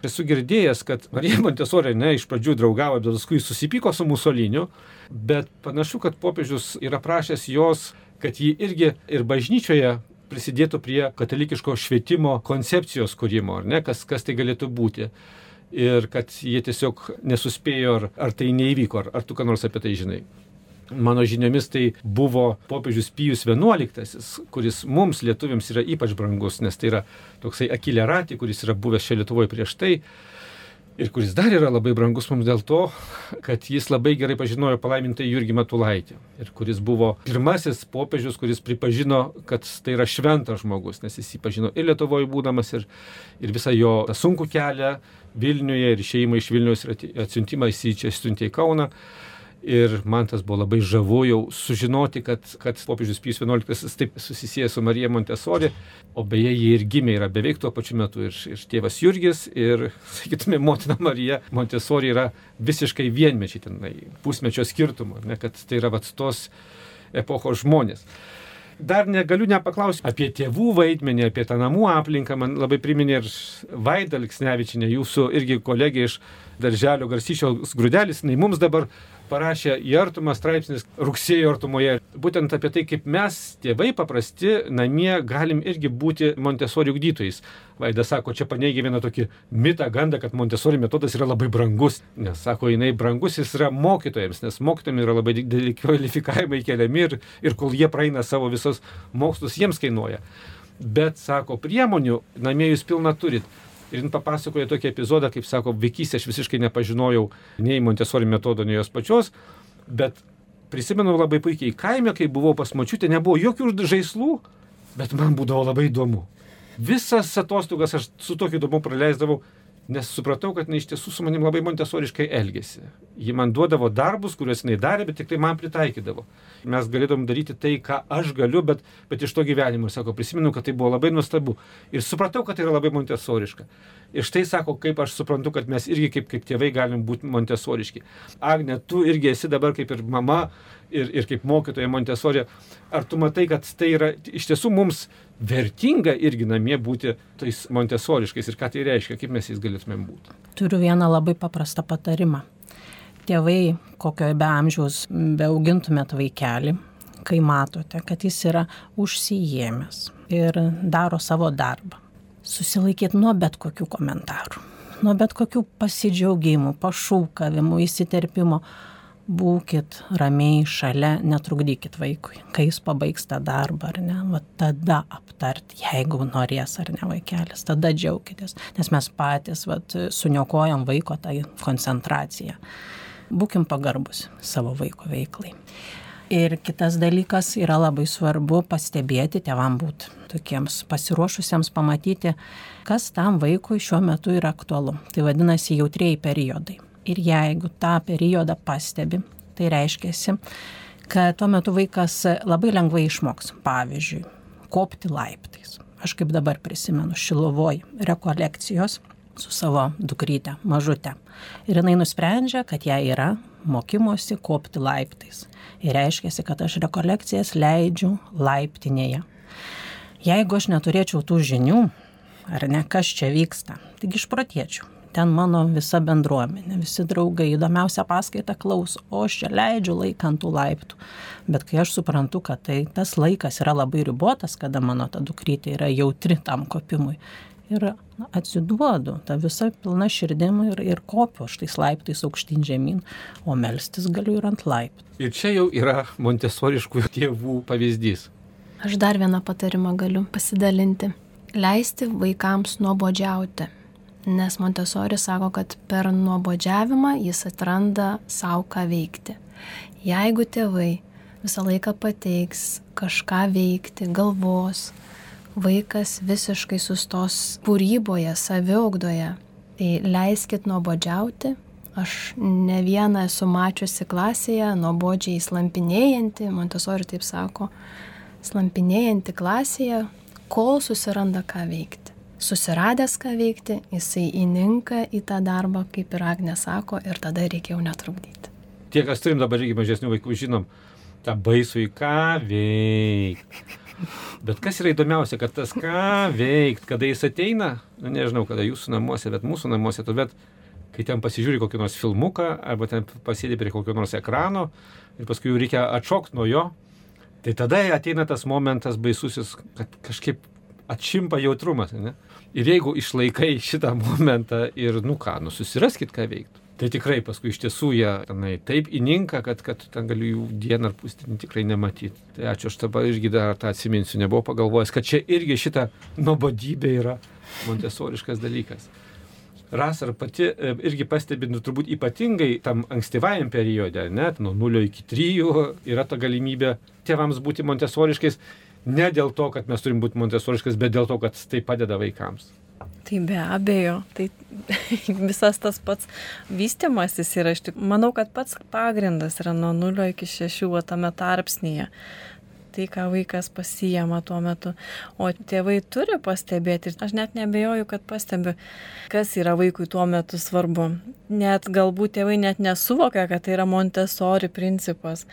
Esu girdėjęs, kad Marija Montesorė ne iš pradžių draugavo, bet paskui susipyko su Musoliniu, bet panašu, kad popiežius yra prašęs jos, kad ji irgi ir bažnyčioje prisidėtų prie katalikiško švietimo koncepcijos kūrimo, ar ne, kas, kas tai galėtų būti. Ir kad jie tiesiog nesuspėjo, ar, ar tai neįvyko, ar, ar tu ką nors apie tai žinai mano žiniomis tai buvo popiežius Pijus XI, kuris mums lietuviams yra ypač brangus, nes tai yra toksai akilerati, kuris yra buvęs čia Lietuvoje prieš tai. ir kuris dar yra labai brangus mums dėl to, kad jis labai gerai pažinojo palaimintą Jurgį Matulaitį ir kuris buvo pirmasis popiežius, kuris pripažino, kad tai yra šventas žmogus, nes jis jį pažino ir Lietuvoje būdamas, ir, ir visą jo sunkų kelią Vilniuje ir išeimą iš Vilnius ir atsiuntimą jis į čia siuntė į Kauną. Ir man tas buvo labai žavu jau sužinoti, kad, kad popiežius Pijus XI taip susisėjęs su Marija Montesori, o beje, jie ir gimė yra beveik tuo pačiu metu ir, ir tėvas Jurgis, ir, sakytume, motina Marija Montesori yra visiškai vienmečiai tenai, pusmečio skirtumo, ne, kad tai yra vat tos epochos žmonės. Dar negaliu nepaklausti apie tėvų vaidmenį, apie tą namų aplinką. Man labai priminė ir Vaida Liksnevičinė, jūsų irgi kolegė iš darželio Garsyčios grūdelis. Jis mums dabar parašė į artumą straipsnis rugsėjo artumoje. Būtent apie tai, kaip mes, tėvai paprasti, namie galim irgi būti Montesori ugdytojais. Vaida sako, čia paneigia vieną tokį mitą, gandą, kad Montesori metodas yra labai brangus. Nes, sako, jinai brangus jis yra mokytojams, nes mokytojams yra labai dideli kvalifikavimai keliami ir, ir kol jie praeina savo visos mokslus, jiems kainuoja. Bet, sako, priemonių namie jūs pilna turit. Ir jin papasakojo tokį epizodą, kaip sako, vaikystė aš visiškai nepažinojau nei Montesori metodo, nei jos pačios, bet prisimenu labai puikiai, kaime, kai buvau pas močiutę, nebuvo jokių žaislų, bet man būdavo labai įdomu. Visas atostogas aš su tokiu įdomu praleisdavau, nes supratau, kad jinai iš tiesų su manim labai montesoriškai elgėsi. Ji man duodavo darbus, kuriuos jinai darė, bet tik tai man pritaikydavo. Mes galėtum daryti tai, ką aš galiu, bet, bet iš to gyvenimo, sako, prisimenu, kad tai buvo labai nuostabu. Ir supratau, kad tai yra labai montesoriška. Ir štai sako, kaip aš suprantu, kad mes irgi kaip, kaip tėvai galim būti montesoriški. Agne, tu irgi esi dabar kaip ir mama ir, ir kaip mokytoja Montesorė. Ar tu matai, kad tai yra iš tiesų mums vertinga irgi namie būti tais montesoriškais ir ką tai reiškia, kaip mes jais galėtumėm būti. Turiu vieną labai paprastą patarimą. Tėvai, kokioje be amžiaus beaugintumėt vaikelį, kai matote, kad jis yra užsijėmęs ir daro savo darbą, susilaikyti nuo bet kokių komentarų, nuo bet kokių pasidžiaugimų, pašūkavimų, įsiterpimo būkit ramiai šalia, netrukdykit vaikui, kai jis pabaigs tą darbą ar ne, va tada aptart, jeigu norės ar ne vaikelis, tada džiaukitės, nes mes patys va, suniokojam vaiko tą koncentraciją. Būkim pagarbus savo vaiko veiklai. Ir kitas dalykas yra labai svarbu pastebėti, tėvam būti tokiems pasiruošusiems pamatyti, kas tam vaikui šiuo metu yra aktualu. Tai vadinasi jautrieji periodai ir jeigu tą periodą pastebi, tai reiškia, kad tuo metu vaikas labai lengvai išmoks, pavyzdžiui, kopti laiptais. Aš kaip dabar prisimenu Šilovoj rekolekcijos su savo dukrytė, mažutė. Ir jinai nusprendžia, kad jai yra mokymosi kopti laiptais. Ir reiškia, kad aš rekolekcijas leidžiu laiptinėje. Jeigu aš neturėčiau tų žinių, ar ne kas čia vyksta, taigi išprotėčiau ten mano visa bendruomenė, visi draugai, įdomiausia paskaita klaus, o aš čia leidžiu laiką ant tų laiptų. Bet kai aš suprantu, kad tai tas laikas yra labai ribotas, kada mano ta dukrytė yra jautri tam kopimui, ir atsiduodu tą visą pilną širdimą ir, ir kopiu aš tais laiptais aukštyn žemyn, o melstis galiu ir ant laiptų. Ir čia jau yra montesoriškų tėvų pavyzdys. Aš dar vieną patarimą galiu pasidalinti. Leisti vaikams nuobodžiauti nes Montesori sako, kad per nuobodžiavimą jis atranda savo ką veikti. Jeigu tėvai visą laiką pateiks kažką veikti, galvos, vaikas visiškai sustos kūryboje, saviaugdoje, tai leiskit nuobodžiauti. Aš ne vieną esu mačiusi klasėje, nuobodžiai slampinėjantį, Montesori taip sako, slampinėjantį klasėje, kol susiranda ką veikti susiradęs ką veikti, jisai įninka į tą darbą, kaip ir Agnė sako, ir tada reikia jau netrukdyti. Tie, kas turim dabar irgi mažesnių vaikų, žinom, tą baisų į ką veikti. Bet kas yra įdomiausia, kad tas ką veikti, kada jis ateina, nu, nežinau, kada jūsų namuose, bet mūsų namuose, tuomet, kai ten pasižiūri kokį nors filmuką, arba ten pasėdi prie kokio nors ekrano ir paskui jau reikia atšokti nuo jo, tai tada ateina tas momentas baisusis, kad kažkaip atšimpa jautrumas. Ne? Ir jeigu išlaikai šitą momentą ir, nu ką, nu susiraskit, ką veikti. Tai tikrai paskui iš tiesų jie tenai taip įninka, kad, kad ten galiu jų dieną ar pusdienį tikrai nematyti. Tai ačiū, aš dabar irgi dar tą atsiminsiu, nebuvau pagalvojęs, kad čia irgi šita nuobodybė yra montesoriškas dalykas. Ras ar pati e, irgi pastebi, nu, turbūt ypatingai tam ankstyvajam periode, net nuo 0 iki 3 yra ta galimybė tėvams būti montesoriškais, ne dėl to, kad mes turim būti montesoriškais, bet dėl to, kad tai padeda vaikams. Tai be abejo, tai visas tas pats vystimasis yra, aš tik manau, kad pats pagrindas yra nuo 0 iki 6 tame tarpsnėje tai, ką vaikas pasijama tuo metu. O tėvai turi pastebėti aš net nebejoju, kad pastebi, kas yra vaikui tuo metu svarbu. Net galbūt tėvai net nesuvokia, kad tai yra Montessori principas.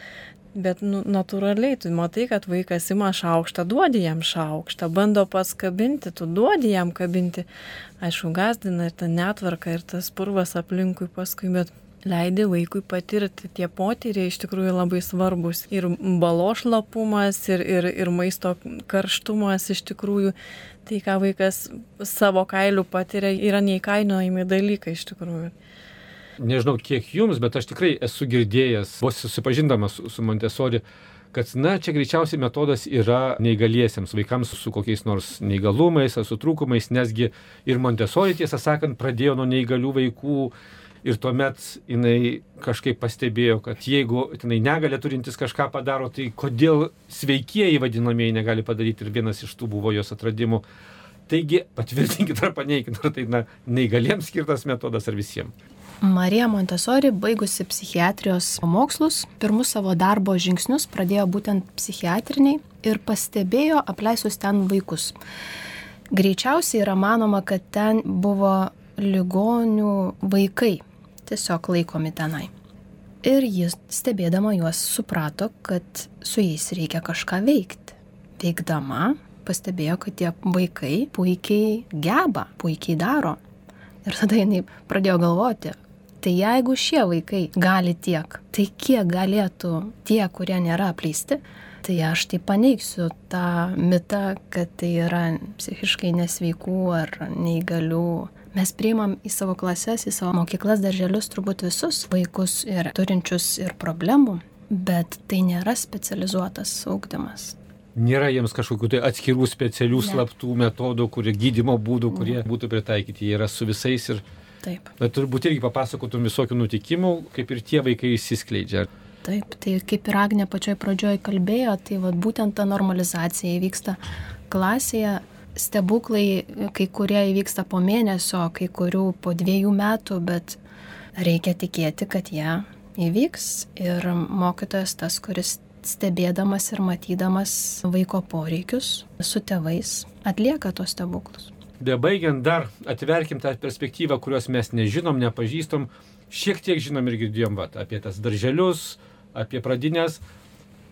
Bet nu, natūraliai tu matai, kad vaikas ima šaukštą, duodi jam šaukštą, bando pats kabinti, tu duodi jam kabinti. Aišku, gazdina ir ta netvarka, ir tas purvas aplinkui paskui, bet leidi vaikui patirti. Tie potyriai iš tikrųjų labai svarbus. Ir balošlapumas, ir, ir, ir maisto karštumas iš tikrųjų. Tai, ką vaikas savo kailių patiria, yra neįkainojami dalykai iš tikrųjų. Nežinau, kiek jums, bet aš tikrai esu girdėjęs, vos susipažindamas su, su Montesori, kad, na, čia greičiausiai metodas yra neįgaliesiems vaikams su kokiais nors neįgalumais ar su trūkumais, nesgi ir Montesori, tiesą sakant, pradėjo nuo neįgalių vaikų Ir tuomet jinai kažkaip pastebėjo, kad jeigu jinai negalė turintis kažką padaro, tai kodėl sveikieji vadinamieji negali padaryti. Ir vienas iš tų buvo jos atradimų. Taigi patvirtinkit ar paneikit, ar tai na, neįgaliems skirtas metodas ar visiems. Marija Montesori, baigusi psichiatrijos mokslus, pirmus savo darbo žingsnius pradėjo būtent psichiatriniai ir pastebėjo apleistus ten vaikus. Greičiausiai yra manoma, kad ten buvo ligonių vaikai, tiesiog laikomi tenai. Ir jis stebėdama juos suprato, kad su jais reikia kažką veikti. Veikdama pastebėjo, kad tie vaikai puikiai geba, puikiai daro. Ir tada jinai pradėjo galvoti, tai jeigu šie vaikai gali tiek, tai kiek galėtų tie, kurie nėra apleisti, tai aš tai paneigsiu tą mitą, kad tai yra psichiškai nesveikų ar neįgalių Mes priimam į savo klases, į savo mokyklas, darželius turbūt visus vaikus ir turinčius ir problemų, bet tai nėra specializuotas augdymas. Nėra jiems kažkokių tai atskirų specialių ne. slaptų metodų, kurie gydimo būdų, kurie ne. būtų pritaikyti. Jie yra su visais ir... Taip. Bet turbūt irgi papasakotum visokių nutikimų, kaip ir tie vaikai įsiskleidžia. Taip, tai kaip ir Agne pačioj pradžioj kalbėjo, tai vat, būtent ta normalizacija įvyksta klasėje stebuklai kai kurie įvyksta po mėnesio, kai kurių po dviejų metų, bet reikia tikėti, kad jie įvyks ir mokytojas tas, kuris stebėdamas ir matydamas vaiko poreikius su tėvais atlieka tos stebuklus. Bebaigiant dar atverkim tą perspektyvą, kurios mes nežinom, nepažįstam, šiek tiek žinom ir girdėjom vat, apie tas darželius, apie pradinės,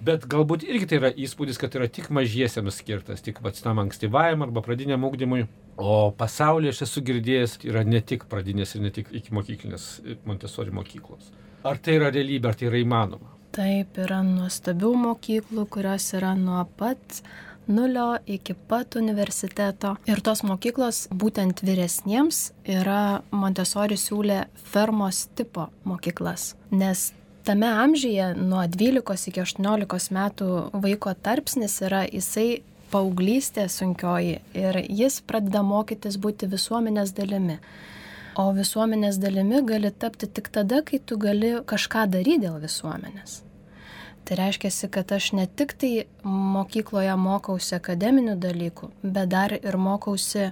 Bet galbūt irgi tai yra įspūdis, kad yra tik mažiesiems skirtas, tik pats tam ankstyvajam arba pradiniam ūkdymui. O pasaulyje aš esu girdėjęs, yra ne tik pradinės ir ne tik iki mokyklinės Montessori mokyklos. Ar tai yra realybė, ar tai yra įmanoma? Taip, yra nuostabių mokyklų, kurios yra nuo pat nulio iki pat universiteto. Ir tos mokyklos būtent vyresniems yra Montessori siūlė fermos tipo mokyklas, nes tame amžiuje nuo 12 iki 18 metų vaiko tarpsnis yra jisai paauglystė sunkioji ir jis pradeda mokytis būti visuomenės dalimi. O visuomenės dalimi gali tapti tik tada, kai tu gali kažką daryti dėl visuomenės. Tai reiškia, kad aš ne tik tai mokykloje mokausi akademinių dalykų, bet dar ir mokausi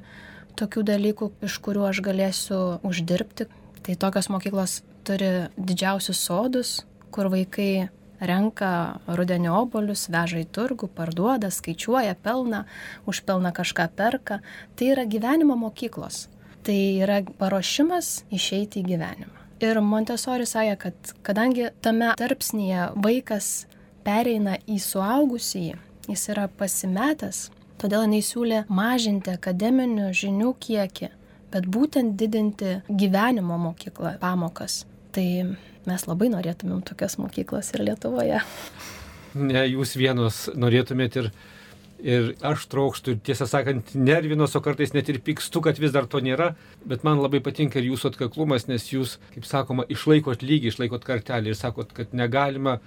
tokių dalykų, iš kurių aš galėsiu uždirbti. Tai tokios mokyklos turi didžiausius sodus, kur vaikai renka rudenio obolius, veža į turgų, parduoda, skaičiuoja pelną, už pelną kažką perka. Tai yra gyvenimo mokyklos. Tai yra paruošimas išeiti į gyvenimą. Ir Montesori sakė, kad kadangi tame tarpsnėje vaikas pereina į suaugusįjį, jis yra pasimetęs, todėl jinai siūlė mažinti akademinių žinių kiekį, bet būtent didinti gyvenimo mokyklą pamokas. Tai mes labai norėtumėm tokias mokyklas ir Lietuvoje. Ne, jūs vienos norėtumėt ir, ir aš trokštų, tiesą sakant, nervinos, o kartais net ir pykstu, kad vis dar to nėra, bet man labai patinka ir jūsų atkaklumas, nes jūs, kaip sakoma, išlaikot lygį, išlaikot kartelį ir sakot, kad negalima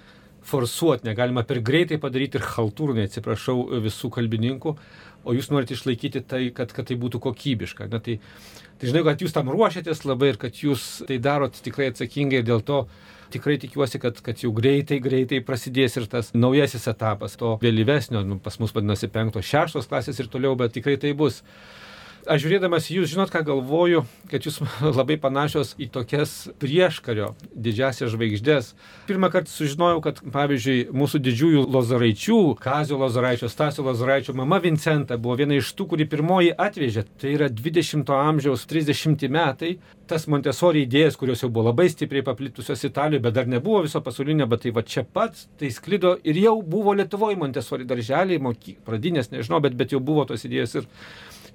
forsuoti, negalima per greitai padaryti ir haltūrnai, atsiprašau visų kalbininkų, o jūs norite išlaikyti tai, kad, kad tai būtų kokybiška. Na, tai, tai žinau, kad jūs tam ruošiatės labai ir kad jūs tai darot tikrai atsakingai ir dėl to tikrai tikiuosi, kad, kad jau greitai, greitai prasidės ir tas naujasis etapas, to vėlyvesnio, nu, pas mus vadinasi penktos, šeštos klasės ir toliau, bet tikrai tai bus. Aš žiūrėdamas jūs, žinot, ką galvoju, kad jūs labai panašios į tokias prieškario didžiasias žvaigždės. Pirmą kartą sužinojau, kad pavyzdžiui, mūsų didžiųjų lozaraičių, Kazio lozaraičio, Stasio lozaraičio mama Vincenta buvo viena iš tų, kuri pirmoji atvežė. Tai yra 20-ojo amžiaus 30 metai. Tas Montesori idėjas, kurios jau buvo labai stipriai paplitusios Italijoje, bet dar nebuvo viso pasaulinio, bet tai va čia pat, tai sklido ir jau buvo Lietuvoje Montesori darželiai, moky, pradinės, nežinau, bet, bet jau buvo tos idėjos ir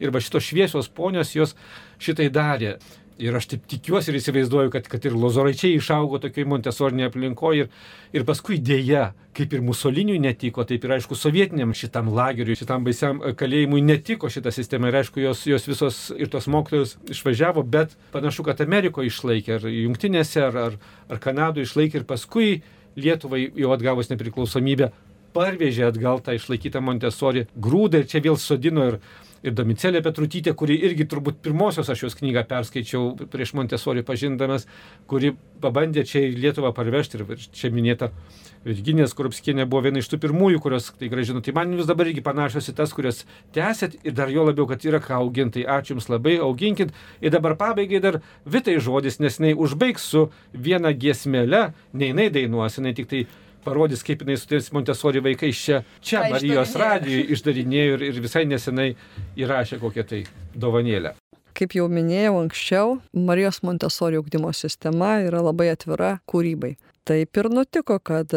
Ir va šitos šviesios ponios jos šitai darė. Ir aš taip tikiuosi ir įsivaizduoju, kad, kad ir lozoraičiai išaugo tokioje montesorinėje aplinkoje ir, ir paskui dėja, kaip ir musoliniui netiko, taip ir aišku sovietiniam šitam lageriui, šitam baisiam kalėjimui netiko šita sistema ir aišku jos, jos visos ir tos mokytojus išvažiavo, bet panašu, kad Amerikoje išlaikė, ar jungtinėse, ar, ar, ar Kanadoje išlaikė ir paskui Lietuvai jau atgavus nepriklausomybę parvežė atgal tą išlaikytą Montesori grūdą ir čia vėl sodino ir ir Domicelė Petrutytė, kuri irgi turbūt pirmosios aš jos knygą perskaičiau prieš Montesorį pažindamas, kuri pabandė čia į Lietuvą parvežti ir čia minėta Virginijos Kurpskienė buvo viena iš tų pirmųjų, kurios tai gražino. Tai man jūs dabar irgi panašios į tas, kurias tęsit ir dar jo labiau, kad yra ką auginti. Ačiū Jums labai, auginkit. Ir dabar pabaigai dar Vitai žodis, nes jinai užbaigs su viena giesmelė, ne jinai dainuos, jinai tik tai parodys, kaip jinai su tais Montesori vaikais čia, čia Ką Marijos radijui išdarinėjo ir, ir visai nesenai įrašė kokią tai dovanėlę. Kaip jau minėjau anksčiau, Marijos Montesori ugdymo sistema yra labai atvira kūrybai. Taip ir nutiko, kad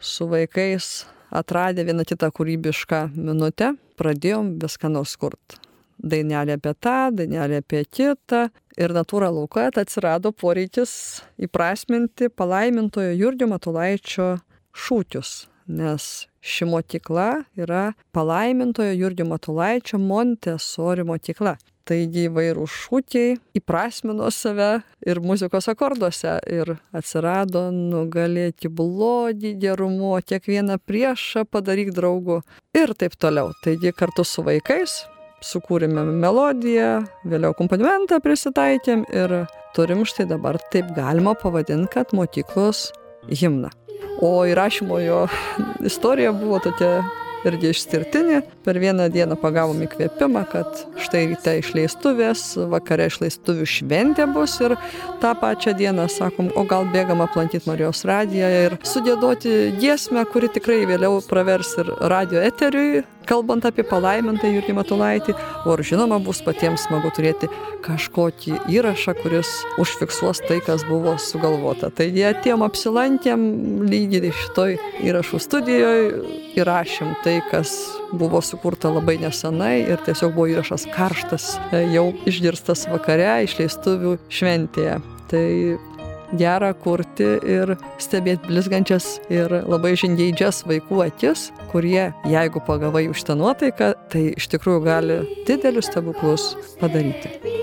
su vaikais atradę vieną kitą kūrybišką minutę, pradėjom viską nors kurti. Dainelė apie tą, dainelė apie kitą. Ir natūralu, kad atsirado poreikis įprasminti palaimintojo Jurgio Matulaičio šūkius, nes ši mokykla yra palaimintojo Jurgio Matulaičio Montesori mokykla. Taigi įvairūs šūkiai įprasmino save ir muzikos akorduose ir atsirado nugalėti blogį gerumu, kiekvieną priešą padaryk draugu ir taip toliau. Taigi kartu su vaikais sukūrėme melodiją, vėliau akompanimentą prisitaikėm ir turim štai dabar taip galima pavadinti, kad mokyklos himną. O įrašymo jo istorija buvo tokia irgi išskirtinė. Per vieną dieną pagavom įkvėpimą, kad štai ryte išleistuvės, vakare išleistuvių šventė bus ir tą pačią dieną sakom, o gal bėgam aplankyti Marijos radiją ir sudėdoti giesmę, kuri tikrai vėliau pravers ir radio eteriui, kalbant apie palaimintą Jurgį Matulaitį, o ir žinoma bus patiems smagu turėti kažkokį įrašą, kuris užfiksuos tai, kas buvo sugalvota. Taigi atėjom apsilankėm lygiai šitoj įrašų studijoje, įrašėm tai, kas buvo sukurta labai nesenai ir tiesiog buvo įrašas karštas, e, jau išgirstas vakare išleistuvių šventėje. Tai gera kurti ir stebėti blizgančias ir labai žingeidžias vaikų akis, kurie, jeigu pagavai už tą nuotaiką, tai iš tikrųjų gali didelius stebuklus padaryti.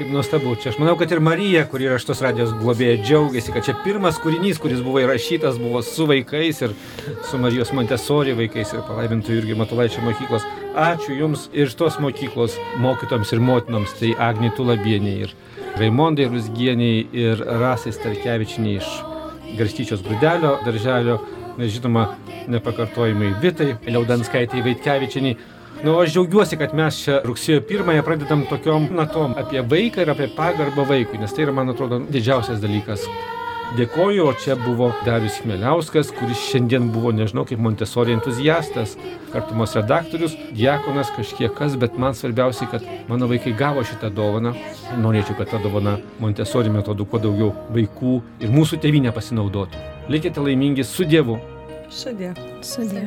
Kaip nuostabu. Čia aš manau, kad ir Marija, kuri yra šitos radijos globėja, džiaugiasi, kad čia pirmas kūrinys, kuris buvo įrašytas, buvo su vaikais ir su Marijos Montesori vaikais ir palaimintų irgi Matulaičio mokyklos. Ačiū Jums ir šitos mokyklos mokytoms ir motinoms, tai Agnė Tulabieniai ir Raimondai Rusgieniai ir Rasai Starkevičiniai iš Garstyčios grūdelio darželio, na, žinoma, nepakartojimai Vitai, Liaudanskaitai Vaitkevičiniai. Nu, aš džiaugiuosi, kad mes čia rugsėjo pirmąją pradedam tokiom natom apie vaiką ir apie pagarbą vaikui, nes tai yra, man atrodo, didžiausias dalykas. Dėkoju, o čia buvo Darius Chmeliauskas, kuris šiandien buvo, nežinau, kaip Montesori entuziastas, kartumos redaktorius, diakonas kažkiek kas, bet man svarbiausiai, kad mano vaikai gavo šitą dovaną. Norėčiau, kad ta dovana Montesori metodų kuo daugiau vaikų ir mūsų tėvynė pasinaudotų. Likite laimingi su Dievu. Sudė. Sudė.